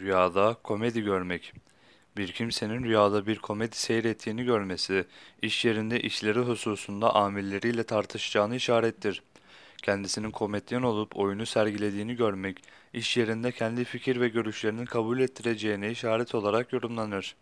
Rüyada komedi görmek. Bir kimsenin rüyada bir komedi seyrettiğini görmesi, iş yerinde işleri hususunda amirleriyle tartışacağını işarettir. Kendisinin komedyen olup oyunu sergilediğini görmek, iş yerinde kendi fikir ve görüşlerini kabul ettireceğine işaret olarak yorumlanır.